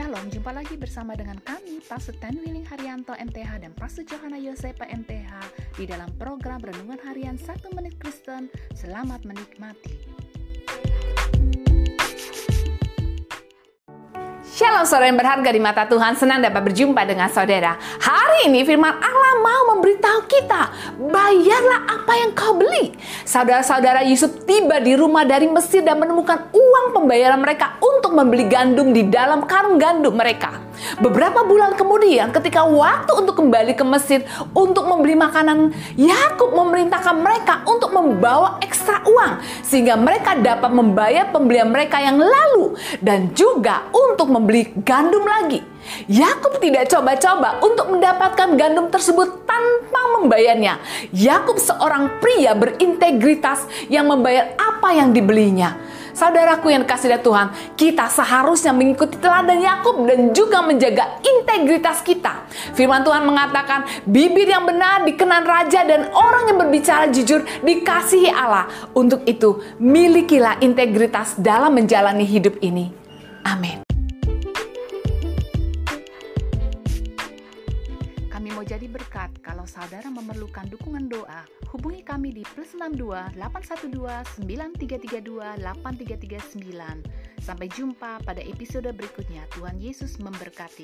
Shalom, jumpa lagi bersama dengan kami, Pastor Ten Willing Haryanto MTH dan Pastor Johanna Yosepa MTH di dalam program Renungan Harian 1 Menit Kristen. Selamat menikmati. Shalom saudara yang berharga di mata Tuhan, senang dapat berjumpa dengan saudara. Hari ini firman Allah mau memberitahu kita, bayarlah apa yang kau beli. Saudara-saudara Yusuf tiba di rumah dari Mesir dan menemukan uang pembayaran mereka untuk membeli gandum di dalam karung gandum mereka. Beberapa bulan kemudian ketika waktu untuk kembali ke Mesir untuk membeli makanan, Yakub memerintahkan mereka untuk membawa ekstra uang sehingga mereka dapat membayar pembelian mereka yang lalu dan juga untuk membeli gandum lagi. Yakub tidak coba-coba untuk mendapatkan gandum tersebut tanpa membayarnya. Yakub seorang pria berintegritas yang membayar apa yang dibelinya. Saudaraku yang kasih Tuhan, kita seharusnya mengikuti teladan Yakub dan juga menjaga integritas kita. Firman Tuhan mengatakan, bibir yang benar dikenan raja dan orang yang berbicara jujur dikasihi Allah. Untuk itu, milikilah integritas dalam menjalani hidup ini. Amin. Kami mau jadi berkat. Kalau saudara memerlukan dukungan doa, hubungi kami di plus 62 812 9332 8339. Sampai jumpa pada episode berikutnya. Tuhan Yesus memberkati.